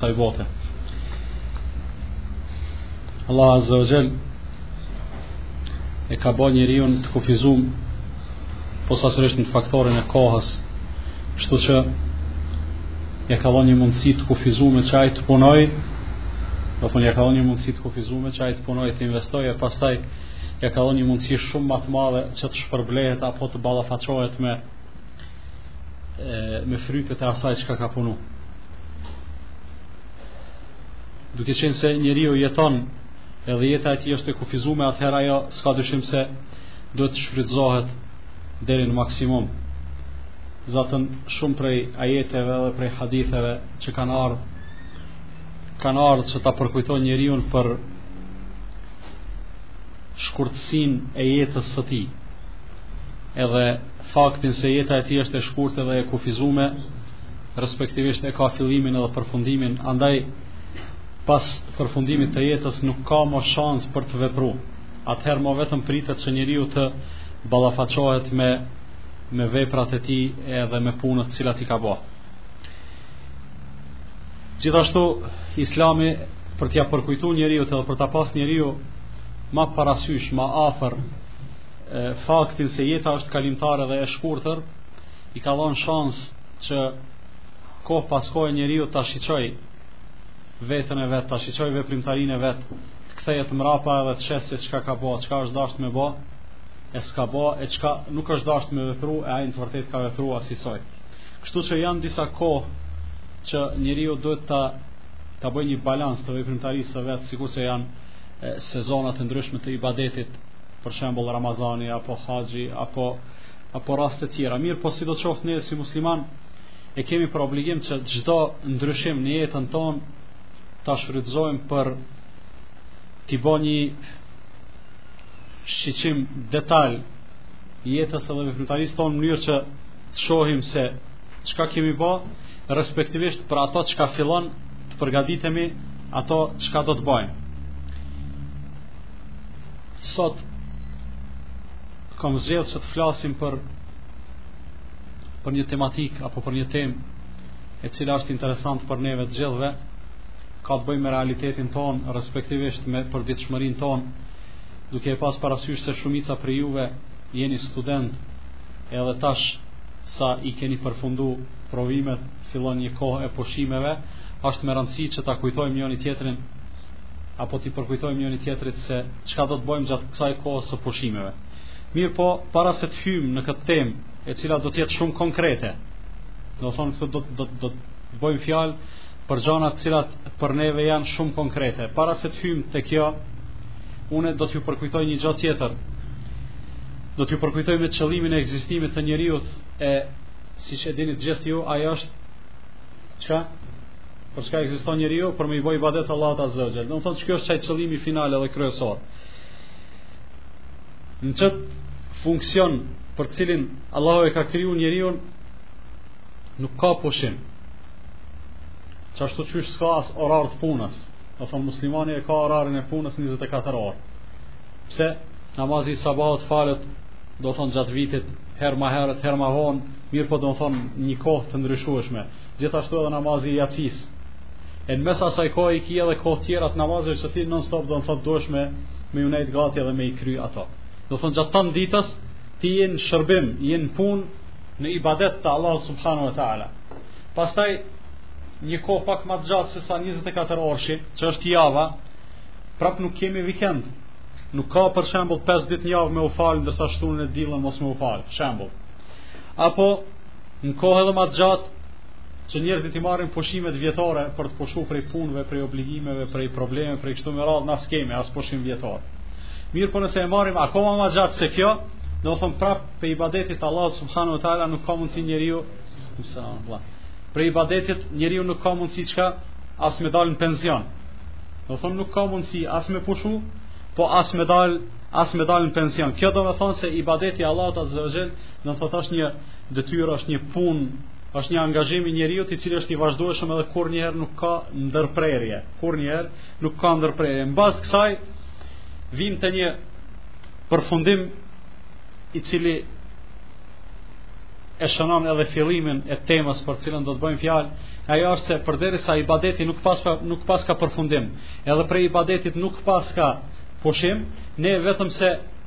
Taj bote. Allah Azza wa Jal e ka bo njeriun të kufizum posaçërisht në faktorin e kohës kshtu që ia ka dhon një mundësi të kufizume që ai të punoj do të ia ka dhon një mundësi të kufizume që ai të punoj të investoj e pastaj ia ka dhon një mundësi shumë ma të madhe që të shpërblehet apo të ballafaqohet me me frytet e asaj që ka ka punu duke qenë se njeriu jeton edhe jeta e tij është e kufizume atëhera ajo s'ka dyshim se duhet të shfrytzohet deri në maksimum zatën shumë prej ajeteve dhe prej haditheve që kanë ardhë kanë ardhë që ta përkujton njeriun për shkurtësin e jetës së tij edhe faktin se jeta e tij është e shkurtë dhe e kufizume, respektivisht e ka fillimin edhe përfundimin, andaj pas përfundimit të jetës nuk ka më shans për të vepru. Atëherë më vetëm pritet që njeriu të ballafaqohet me me veprat e tij edhe me punët të cilat i ka bërë. Gjithashtu Islami për t'ia përkujtuar njeriut edhe për ta pas njeriu më parasysh, më afër faktin se jeta është kalimtare dhe e shkurtër i ka dhënë shans që kohë pas kohe njeriu ta shiqoj vetën e vet, ta shiqoj veprimtarinë e vet, të kthehet mrapa edhe të shehë se çka ka bë, çka është dashur me bë, e s'ka bë e çka nuk është dashur me vepru, e ai në të vërtetë ka vepruar asisoj. Kështu që janë disa kohë që njeriu duhet ta ta bëjë një balanc të veprimtarisë së vet, sikurse janë sezona të ndryshme të ibadetit, për shembull Ramazani apo Haxhi apo apo raste të tjera. Mirëpo sidoqoftë ne si musliman e kemi për obligim që çdo ndryshim në jetën tonë ta shfrytëzojmë për t'i bo një shiqim detal jetës edhe veprimtarisë tonë në mënyrë që të shohim se çka kemi ba, respektivisht për ato çka fillon të përgaditemi ato çka do të bajmë. sot kam zgjedhë që të flasim për për një tematik apo për një tem e cila është interesant për neve të gjithve ka të bëjë me realitetin ton respektivisht me përditshmërin ton duke e pas parasysh se shumica prej juve jeni student edhe tash sa i keni përfundu provimet fillon një kohë e pushimeve është me rëndësi që ta kujtojmë njëni tjetrin apo t'i përkujtojmë njëri tjetrit se çka do të bëjmë gjatë kësaj kohës së pushimeve. Mirëpo, para se të hymë në këtë temë, e cila do të jetë shumë konkrete, do thotë këtu do, do, do të bëjmë fjalë për gjanat të cilat për neve janë shumë konkrete. Para se të hymë te kjo, unë do t'ju përkujtoj një gja tjetër, do t'ju përkujtoj me qëllimin e egzistimit të njëriut e siç e dini të gjithë ju, ajo është që Për çka ekziston njeriu për me i bo ibadet Allahut azza wa jall. Do të thotë që kjo është qaj qëllimi final edhe kryesor. Në qet funksion për të cilin Allahu e ka kriju njeriun nuk ka pushim. Qashtu qysh s'ka as orar të punës. Do thotë muslimani e ka orarin e punës 24 orë. Pse namazi i sabahut falet do thotë gjatë vitit herë më herët, herë më vonë, mirëpo do thotë në një kohë të ndryshueshme. gjithashtu edhe namazi i jacisë e në mes asaj kohë i ki edhe kohë tjera të namazeve që ti non stop do me thonë duhesh me me ju nejt gati edhe me i kry ato do thotë gjatë tanë ditës ti je në shërbim, je në punë në ibadet të Allahut subhanehu ve teala pastaj një kohë pak ma të gjatë sesa 24 orëshi që është java prap nuk kemi vikend nuk ka për shembull 5 ditë në javë me u falë ndërsa të shtunën e të dielën mos me u falë shembull apo në kohë edhe ma të gjatë që njerëzit i marrin pushimet vjetore për të pushu prej punëve, prej obligimeve, prej problemeve, prej kështu me radhë, ne s'kemi, as pushim vjetor. Mirëpo po nëse e marrim akoma ma gjatë se kjo, do me thonë prapë prej ibadetit të Allahut subhanehu ve teala nuk ka mundësi njeriu, prej ibadetit njeriu nuk ka mundësi çka as me dalë në penzion. Do me thonë nuk ka mundësi as me pushu, po as me dalë as me dalë në pension. Kjo do me thonë se ibadeti i Allahut azze ve xhel Do të thotë është një detyrë, është një punë, është një angazhim i njeriut i cili është i vazhdueshëm edhe kurrnjëherë nuk ka ndërprerje, kurrnjëherë nuk ka ndërprerje. Mbas kësaj vim te një përfundim i cili e shënon edhe fillimin e temës për cilën do të bëjmë fjalë, ajo është se përderisa ibadeti nuk pas nuk paska përfundim, edhe prej ibadetit nuk paska pushim, ne vetëm se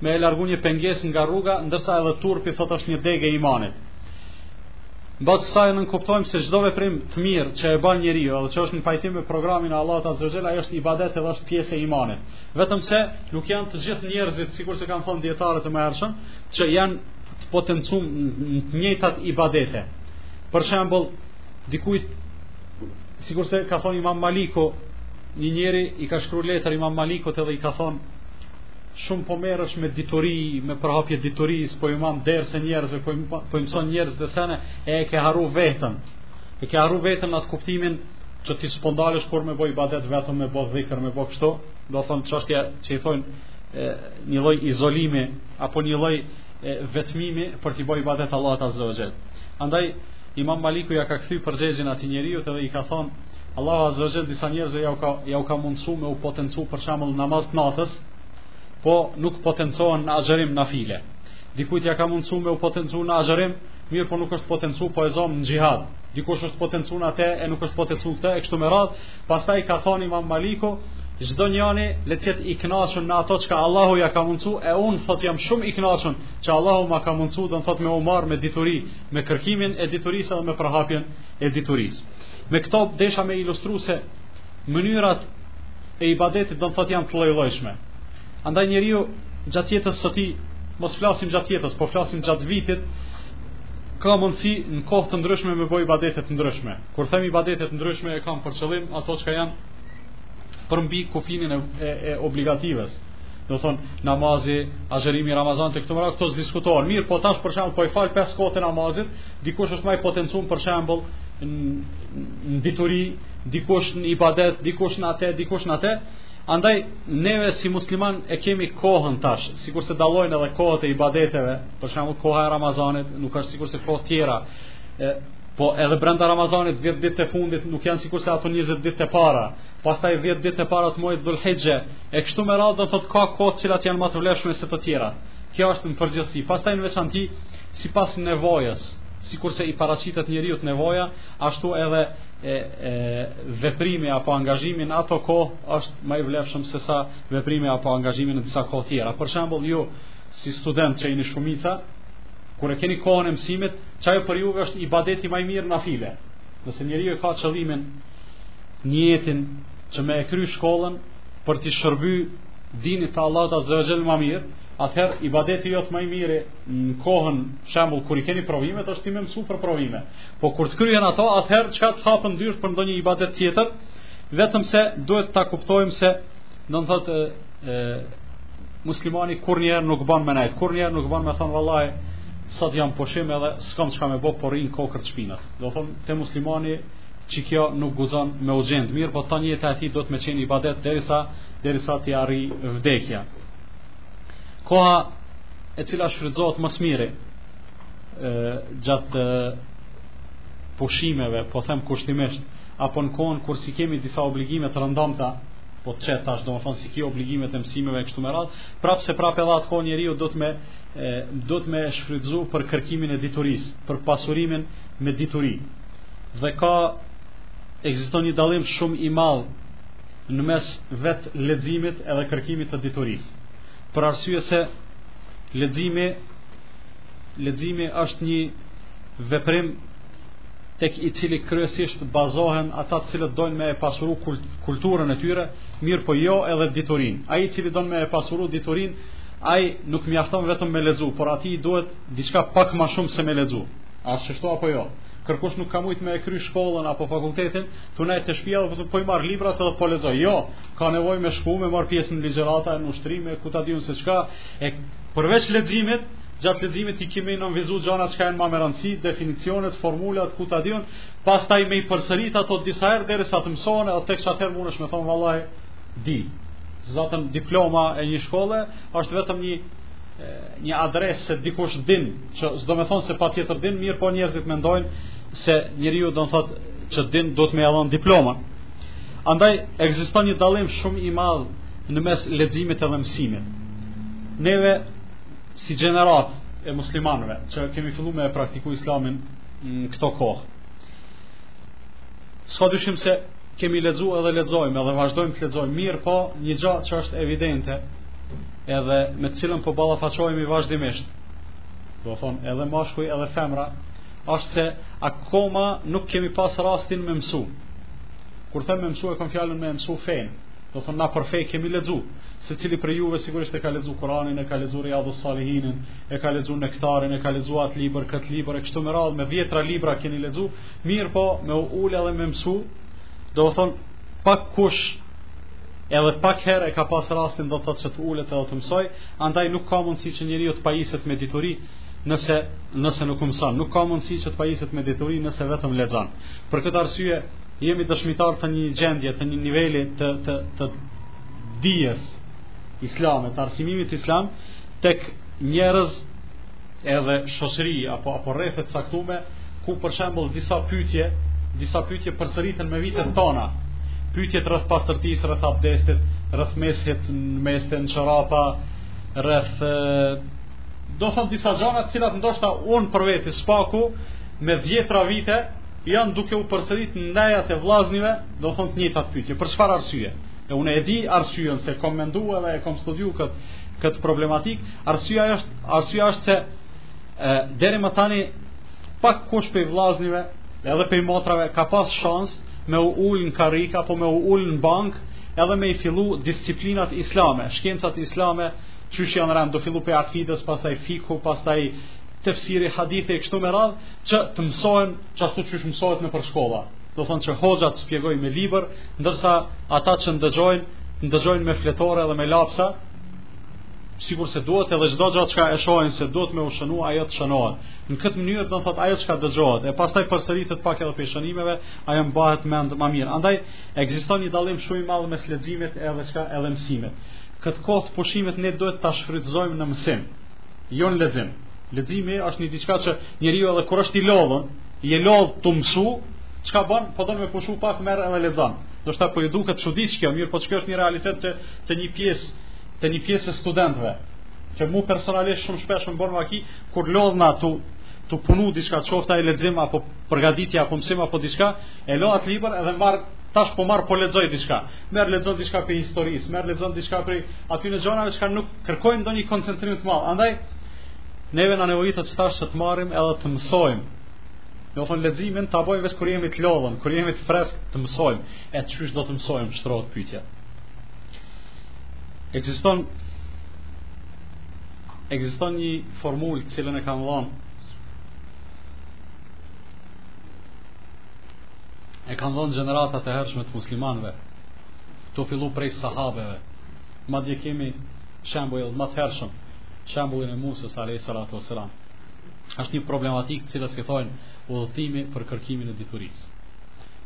me e largu një pengesë nga rruga, ndërsa edhe turpi thotë është një degë e imanit. Në bazë të kësaj e nënkuptojmë se çdo veprim i mirë që e ban njeriu edhe që është në pajtim me programin e Allahut azze ve xhel, është ibadet edhe është pjesë e imanit. Vetëm se nuk janë të gjithë njerëzit, sikurse kanë thonë dijetarët e mëhershëm, që janë të potencum në të njëjtat ibadete. Për shembull, dikujt, sikurse ka thonë imam Maliku, një njeri i ka shkru letër imam Malikut edhe i ka thonë, shumë po merresh me dituri, me përhapje t'dituris, po i man derse njerëzve, po, po i mëson njerëzit e sene, e e ke harru veten. E ke harru veten në atë kuptimin që ti s'po ndalesh kur me boj ibadet vetëm, me boj dhikër, me boj kështu, do thonë që është që i thonë një lloj izolimi, apo një lloj vetmimi për t'i boj ibadet Allahut azze ve xhel. Andaj, imam Maliku ja ka kthy përgjegjen atij njeriut edhe i ka thonë, Allahu azze ve xhel disa njerëzve ja u ka ja u ka mundsu me u potencu për shembull n'namaz të natës, po nuk potencohen në agjërim nafile. Dikujt ja ka mundsu me u potencu në agjërim, mirë po nuk është potencu po e zon në xhihad. Dikush është potencu në atë e nuk është potencu këtë e kështu me radh. Pastaj ka thënë Imam Maliku, çdo njeri le të jetë i kënaqur me ato çka Allahu ja ka mundsu e un thot jam shumë i kënaqur që Allahu ma ka mundsu do të thot me u marr me dituri me kërkimin e diturisë dhe me përhapjen e diturisë Me këto desha me ilustru se mënyrat e ibadetit do me thon janë të llojllojshme. Andaj njeriu gjatë jetës së tij, mos flasim gjatë jetës, po flasim gjatë vitit, ka mundësi në kohë të ndryshme me boj ibadete të ndryshme. Kur them ibadete të ndryshme e kam për qëllim ato çka janë përmbi kufinin e, e, e obligatives. do thon namazi, agjërimi i Ramazanit këtu më këto s'diskutohen. Mirë, po tash për shembull po i fal pesë kohët e namazit, dikush është më i potencuar për shembull në dituri, dikush në ibadet, dikush në atë, dikush në atë. Andaj neve si musliman e kemi kohën tash, sikur se dallojnë edhe kohët e ibadeteve, për shembull koha e Ramazanit nuk është sikur se kohët tjera. E, po edhe brenda Ramazanit 10 ditët e fundit nuk janë sikur se ato 20 ditët e para. pastaj 10 ditët e para të muajit Dhulhixhe, e kështu me radhë do thotë ka kohë të cilat janë më të vlefshme se të tjera. Kjo është në përgjithësi, pastaj në veçanti sipas nevojës, sikurse i paraqitet njeriut nevoja, ashtu edhe e, e veprimi apo angazhimi në ato kohë është më i vlefshëm se sa veprimi apo angazhimi në disa kohë tjera. Për shembull, ju si student që jeni shumica, kur e keni kohën e mësimit, qajo për ju është ibadeti më i mirë nafile. Nëse njeriu ka qëllimin nijetin që me e kry shkollën për t'i shërby dinit të Allahut azze ve xhel ma mirë, atëherë ibadeti jot më i mirë në kohën shembull kur i keni provimet është ti me mësu për provime. Po kur të kryhen ato, atëherë çka të hapen dyert për ndonjë ibadet tjetër, vetëm se duhet ta kuptojmë se do të thotë muslimani kurrnjëherë nuk bën me nejt, kurrnjëherë nuk bën me thon vallahi sot jam pushim edhe s'kam çka me bë, po rri n'kokërr të shpinës. Do thon te muslimani që kjo nuk guxon me u gjend mirëpo tan jeta e tij do të me qenë ibadet derisa derisa t'i arrin vdekja koha e cila shfrytëzohet më së miri gjatë pushimeve po them kushtimisht apo në kohën kur s'i kemi disa obligime të rëndomta po të qet tash domethënë s'i ki obligime të mësimeve kështu me radh prapë se prapë edhe atë kohë njeriu do të me do të me shfrytëzu për kërkimin e diturisë për pasurimin me dituri dhe ka ekziston një dallim shumë i madh në mes vet leximit edhe kërkimit të diturisë. Për arsye se leximi leximi është një veprim tek i cili kryesisht bazohen ata të cilët dojn me e pasuru kulturën e tyre, mirëpo jo edhe diturinë. Ai i cili don me e pasuru diturinë, ai nuk mjafton vetëm me lexu, por atij i duhet diçka pak ma shumë se me lexu. A është kështu apo jo? Kërkush nuk ka mujt me e kry shkollën apo fakultetin, tu nejt te shpia dhe po i marr librat edhe po lexoj. Jo, ka nevojë me shku me marr pjesë në ligjërata, në ushtrime, ku ta di un se çka e përveç leximit, gjatë leximit i kemi nënvizu gjana çka janë ma me rëndësi, definicionet, formulat, ku ta di un, pastaj me i përsërit ato disa herë, derisa të mësohen, edhe tek qatëherë mundesh me thonë vallahi, di. Zaten diploma e një shkolle, është vetëm një, një adresë se dikush din Që s'do me thonë se patjetër din, mirëpo njerëzit mendojnë se njeriu do në thotë që din do të me ja dhon diplomën. Andaj, ekziston një dallim shumë i madh në mes leximit edhe mësimit. Neve, si gjenerat e muslimanëve, që kemi fillu me praktiku islamin në këto kohë, s'ka dyshim se kemi lexu edhe lexojmë edhe vazhdojmë të lexojmë, mirëpo një gja që është evidente edhe me të cilën po ballafaqohemi vazhdimisht. do thon edhe mashkuj edhe femra është se akoma nuk kemi pas rastin me mësu kur them me mësu e kom fjalën me mësu fenë do thon na për fe kemi lexu secili prej juve sigurisht e ka lexu Kur'anin e ka lexu Riyadus Salihinin e ka lexu Nektarin e ka lexu atë libër kët libër e kështu me radhë me dhjetra libra keni lexu mirëpo me u ul edhe me mësu do thon pak kush edhe pak herë e ka pas rastin do të thotë që të ulet edhe të mësoj, andaj nuk ka mundësi që njeriu të pajiset me dituri nëse nëse nuk mëson, nuk ka mundësi që të pajiset me dituri nëse vetëm lexon. Për këtë arsye jemi dëshmitar të një gjendje, të një niveli të të të dijes islame, të arsimimit islam tek njerëz edhe shoqëri apo apo rrethe të caktuara ku për shembull disa pyetje, disa pyetje përsëriten me vite te na. Pyetjet rreth pastërtisë, rreth abdestit, rreth mes'hit, mestet në çorapa, rreth do të thotë disa gjëra të cilat ndoshta un për vetë së paku me dhjetra vite janë duke u përsërit në ndejat e vllaznive, do të thotë të njëjtat pyetje. Për çfarë arsye? E unë e di arsyen se kam menduar dhe e kam studiuar këtë këtë problematik, arsyeja është arsyeja është se deri më tani pak kush prej vllaznive edhe prej motrave ka pas shans me u ul në karrige apo me u ul në bank edhe me i fillu disciplinat islame, shkencat islame, qysh janë rend, tu fillu prej akides, pastaj fikhu, pastaj tefsiri, hadithi e kështu me radhë, që të mësohen që ashtu qysh mësohet nëpër shkolla. do thotë që hoxha të shpjegojë me libër, ndërsa ata që ndëgjojnë, ndëgjojnë me fletore dhe me lapsa, sikurse duhet edhe çdo gjë që e shohin se duhet me u shënu ajo të shënohet. Në këtë mënyrë do të thotë ajo çka dëgjohet e pastaj përsëritet pak edhe prej shënimeve, ajo mbahet mend më mirë. Andaj ekziston një dallim shumë i madh mes leximit edhe çka edhe mësimit. Këtë kohë të pushimit ne duhet ta shfrytëzojmë në mësim, jo në lexim. Leximi është një diçka që njeriu edhe kur është i lodhur, Je lodh tu mësu, çka bën? Po don me pushu pak merr edhe lexon. Ndoshta po ju duket çuditsh kjo, mirëpo çka është një realitet te te një pjesë te një pjesë e studentëve që mu personalisht shumë shpesh më bën vaki kur lodhna tu tu punu diçka qoftë ai lexim apo përgatitje apo mësim apo diçka e lë atë libër edhe marr tash po marr po lexoj diçka merr lexon diçka prej historisë merr lexon diçka prej atyne zonave që nuk kërkojnë ndonjë koncentrim të madh andaj Neve na nevojitet tash që të marrim edhe të mësojmë. Do thotë leximin ta bëjmë veç kur jemi të lodhun, kur jemi të freskët të mësojmë. E qysh do të mësojmë shtrohet pyetja. Ekziston ekziston një formulë të cilën e kanë dhënë e kanë dhënë gjeneratat e hershme të muslimanëve tu fillu prej sahabeve madje kemi shembuj edhe ma të hershëm shembullin e Musës alejhi salatu ves selam. Është një problematik të cilës i thonë udhëtimi për kërkimin e diturisë.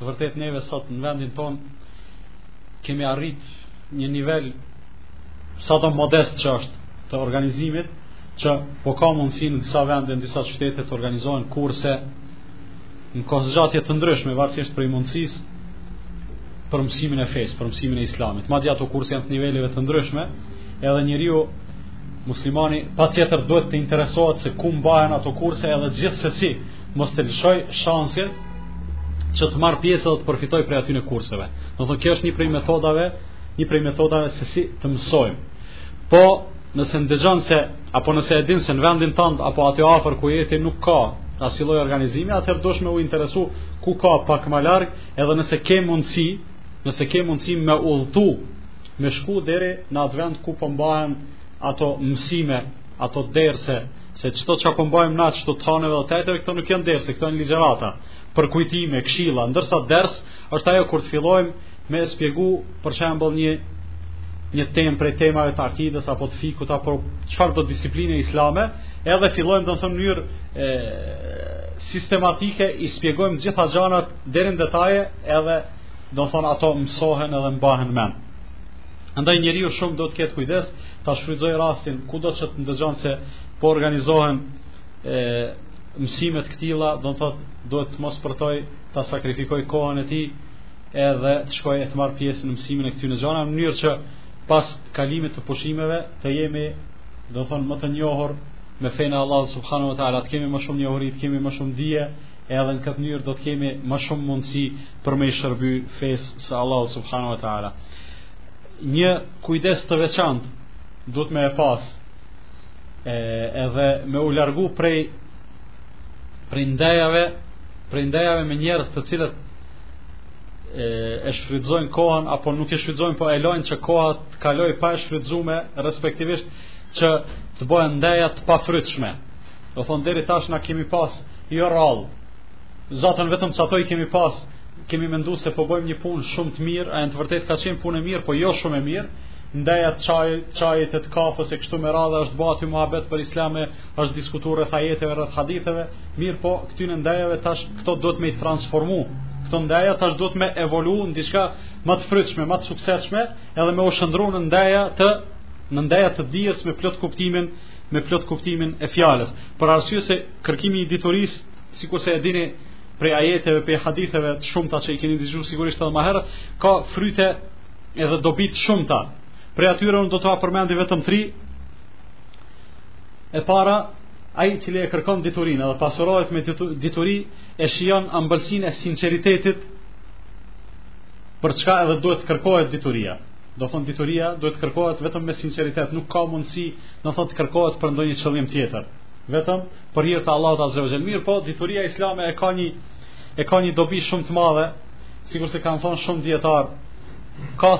Vërtet neve sot në vendin tonë kemi arrit një nivel sado modest që është të organizimit që po ka mundësi në disa vende, në disa qytete të organizohen kurse në kohëzgjatje të ndryshme, varësisht prej mundësisë për mësimin e fesë, për mësimin e islamit. Madje ato kurse janë të niveleve të ndryshme, Edhe njeriu muslimani patjetër duhet të interesohet se ku mbahen ato kurse edhe gjithsesi mos të lëshojë shansin që të marrë pjesë dhe të përfitojë prej atyne kurseve. Do thonë, kjo është një prej metodave, një prej metodave se si të mësojmë. Po, nëse ndëgjon se, apo nëse e din se në vendin tënd apo aty afër ku je ti nuk ka asilloj organizimi, atëherë dosh me u interesu ku ka pak më larg, edhe nëse ke mundësi, nëse ke mundësi me udhëtu me shku deri në atë vend ku po mbahen ato mësime, ato derse, se çdo çka po mbajmë na çdo taneve dhe tetë, këto nuk janë derse, këto janë ligjërata, përkujtime, këshilla, ndërsa ders është ajo kur të fillojmë me spjegu për shembull një një temë prej temave të akidës apo të fikhut apo çfarëdo disipline islame, edhe fillojmë domethënë në mënyrë sistematike i spjegojmë gjitha gjanat deri në detaje edhe do të thonë ato mësohen edhe mbahen mend. Andaj njeriu shumë duhet të ketë kujdes ta shfrytëzojë rastin kudo që të ndëgjon se po organizohen e mësime të këtilla, do të thotë duhet të mos përtojë ta sakrifikojë kohën e tij edhe të shkojë e të marrë pjesë në mësimin e këtyne gjërave në mënyrë që pas kalimit të pushimeve të jemi do të thonë më të njohur me fenë e Allahut subhanahu wa taala të kemi më shumë njohuri të kemi më shumë dije Edhe në këtë mënyrë do të kemi më shumë mundësi për me i shërby fesë së Allahut subhanahu wa taala. Një kujdes të veçantë duhet me e pas. E, edhe me u largu prej prej ndejave, prej ndejave me njerëz të cilët e, e shfrytëzojnë kohën apo nuk e shfrytëzojnë, po e lanë që koha të kalojë pa e shfrytëzuar, respektivisht që të bëhen ndeja të pafrytshme. Do thonë deri tash na kemi pas jo rrallë. Zaten vetëm sa i kemi pas, kemi menduar se po bëjmë një punë shumë të mirë, a në të vërtetë ka qenë punë e mirë, po jo shumë e mirë. Ndeja të çaj, çajit të kafës e kështu me radhë është bërë aty muhabet për islam, është diskutuar rreth ajeteve, rreth haditheve, mirëpo këtyne ndejave tash këto duhet me i transformu. Këto ndeja tash duhet me evolu në diçka më të frytshme, më të suksesshme, edhe me u shndërruar në ndeja të në ndeja të dijes me plot kuptimin me plot kuptimin e fjalës për arsye se kërkimi i diturisë sikurse e dini prej ajeteve prej haditheve të shumta që i keni dëgjuar sigurisht edhe më herët ka fryte edhe dobi të shumta prej atyre unë do t'i përmendi vetëm 3 e para ai i cili e kërkon diturinë dhe pasurohet me dituri e shijon ëmbëlsinë e sinqeritetit për çka edhe duhet të kërkohet dituria Do thonë dituria duhet të kërkohet vetëm me sinqeritet, nuk ka mundësi, do thotë të kërkohet për ndonjë qëllim tjetër. Vetëm për hir të Allahut Azza wa Jall. Mirëpo dituria islame e ka një e ka një dobi shumë të madhe, sikurse kanë thonë shumë dijetarë. Ka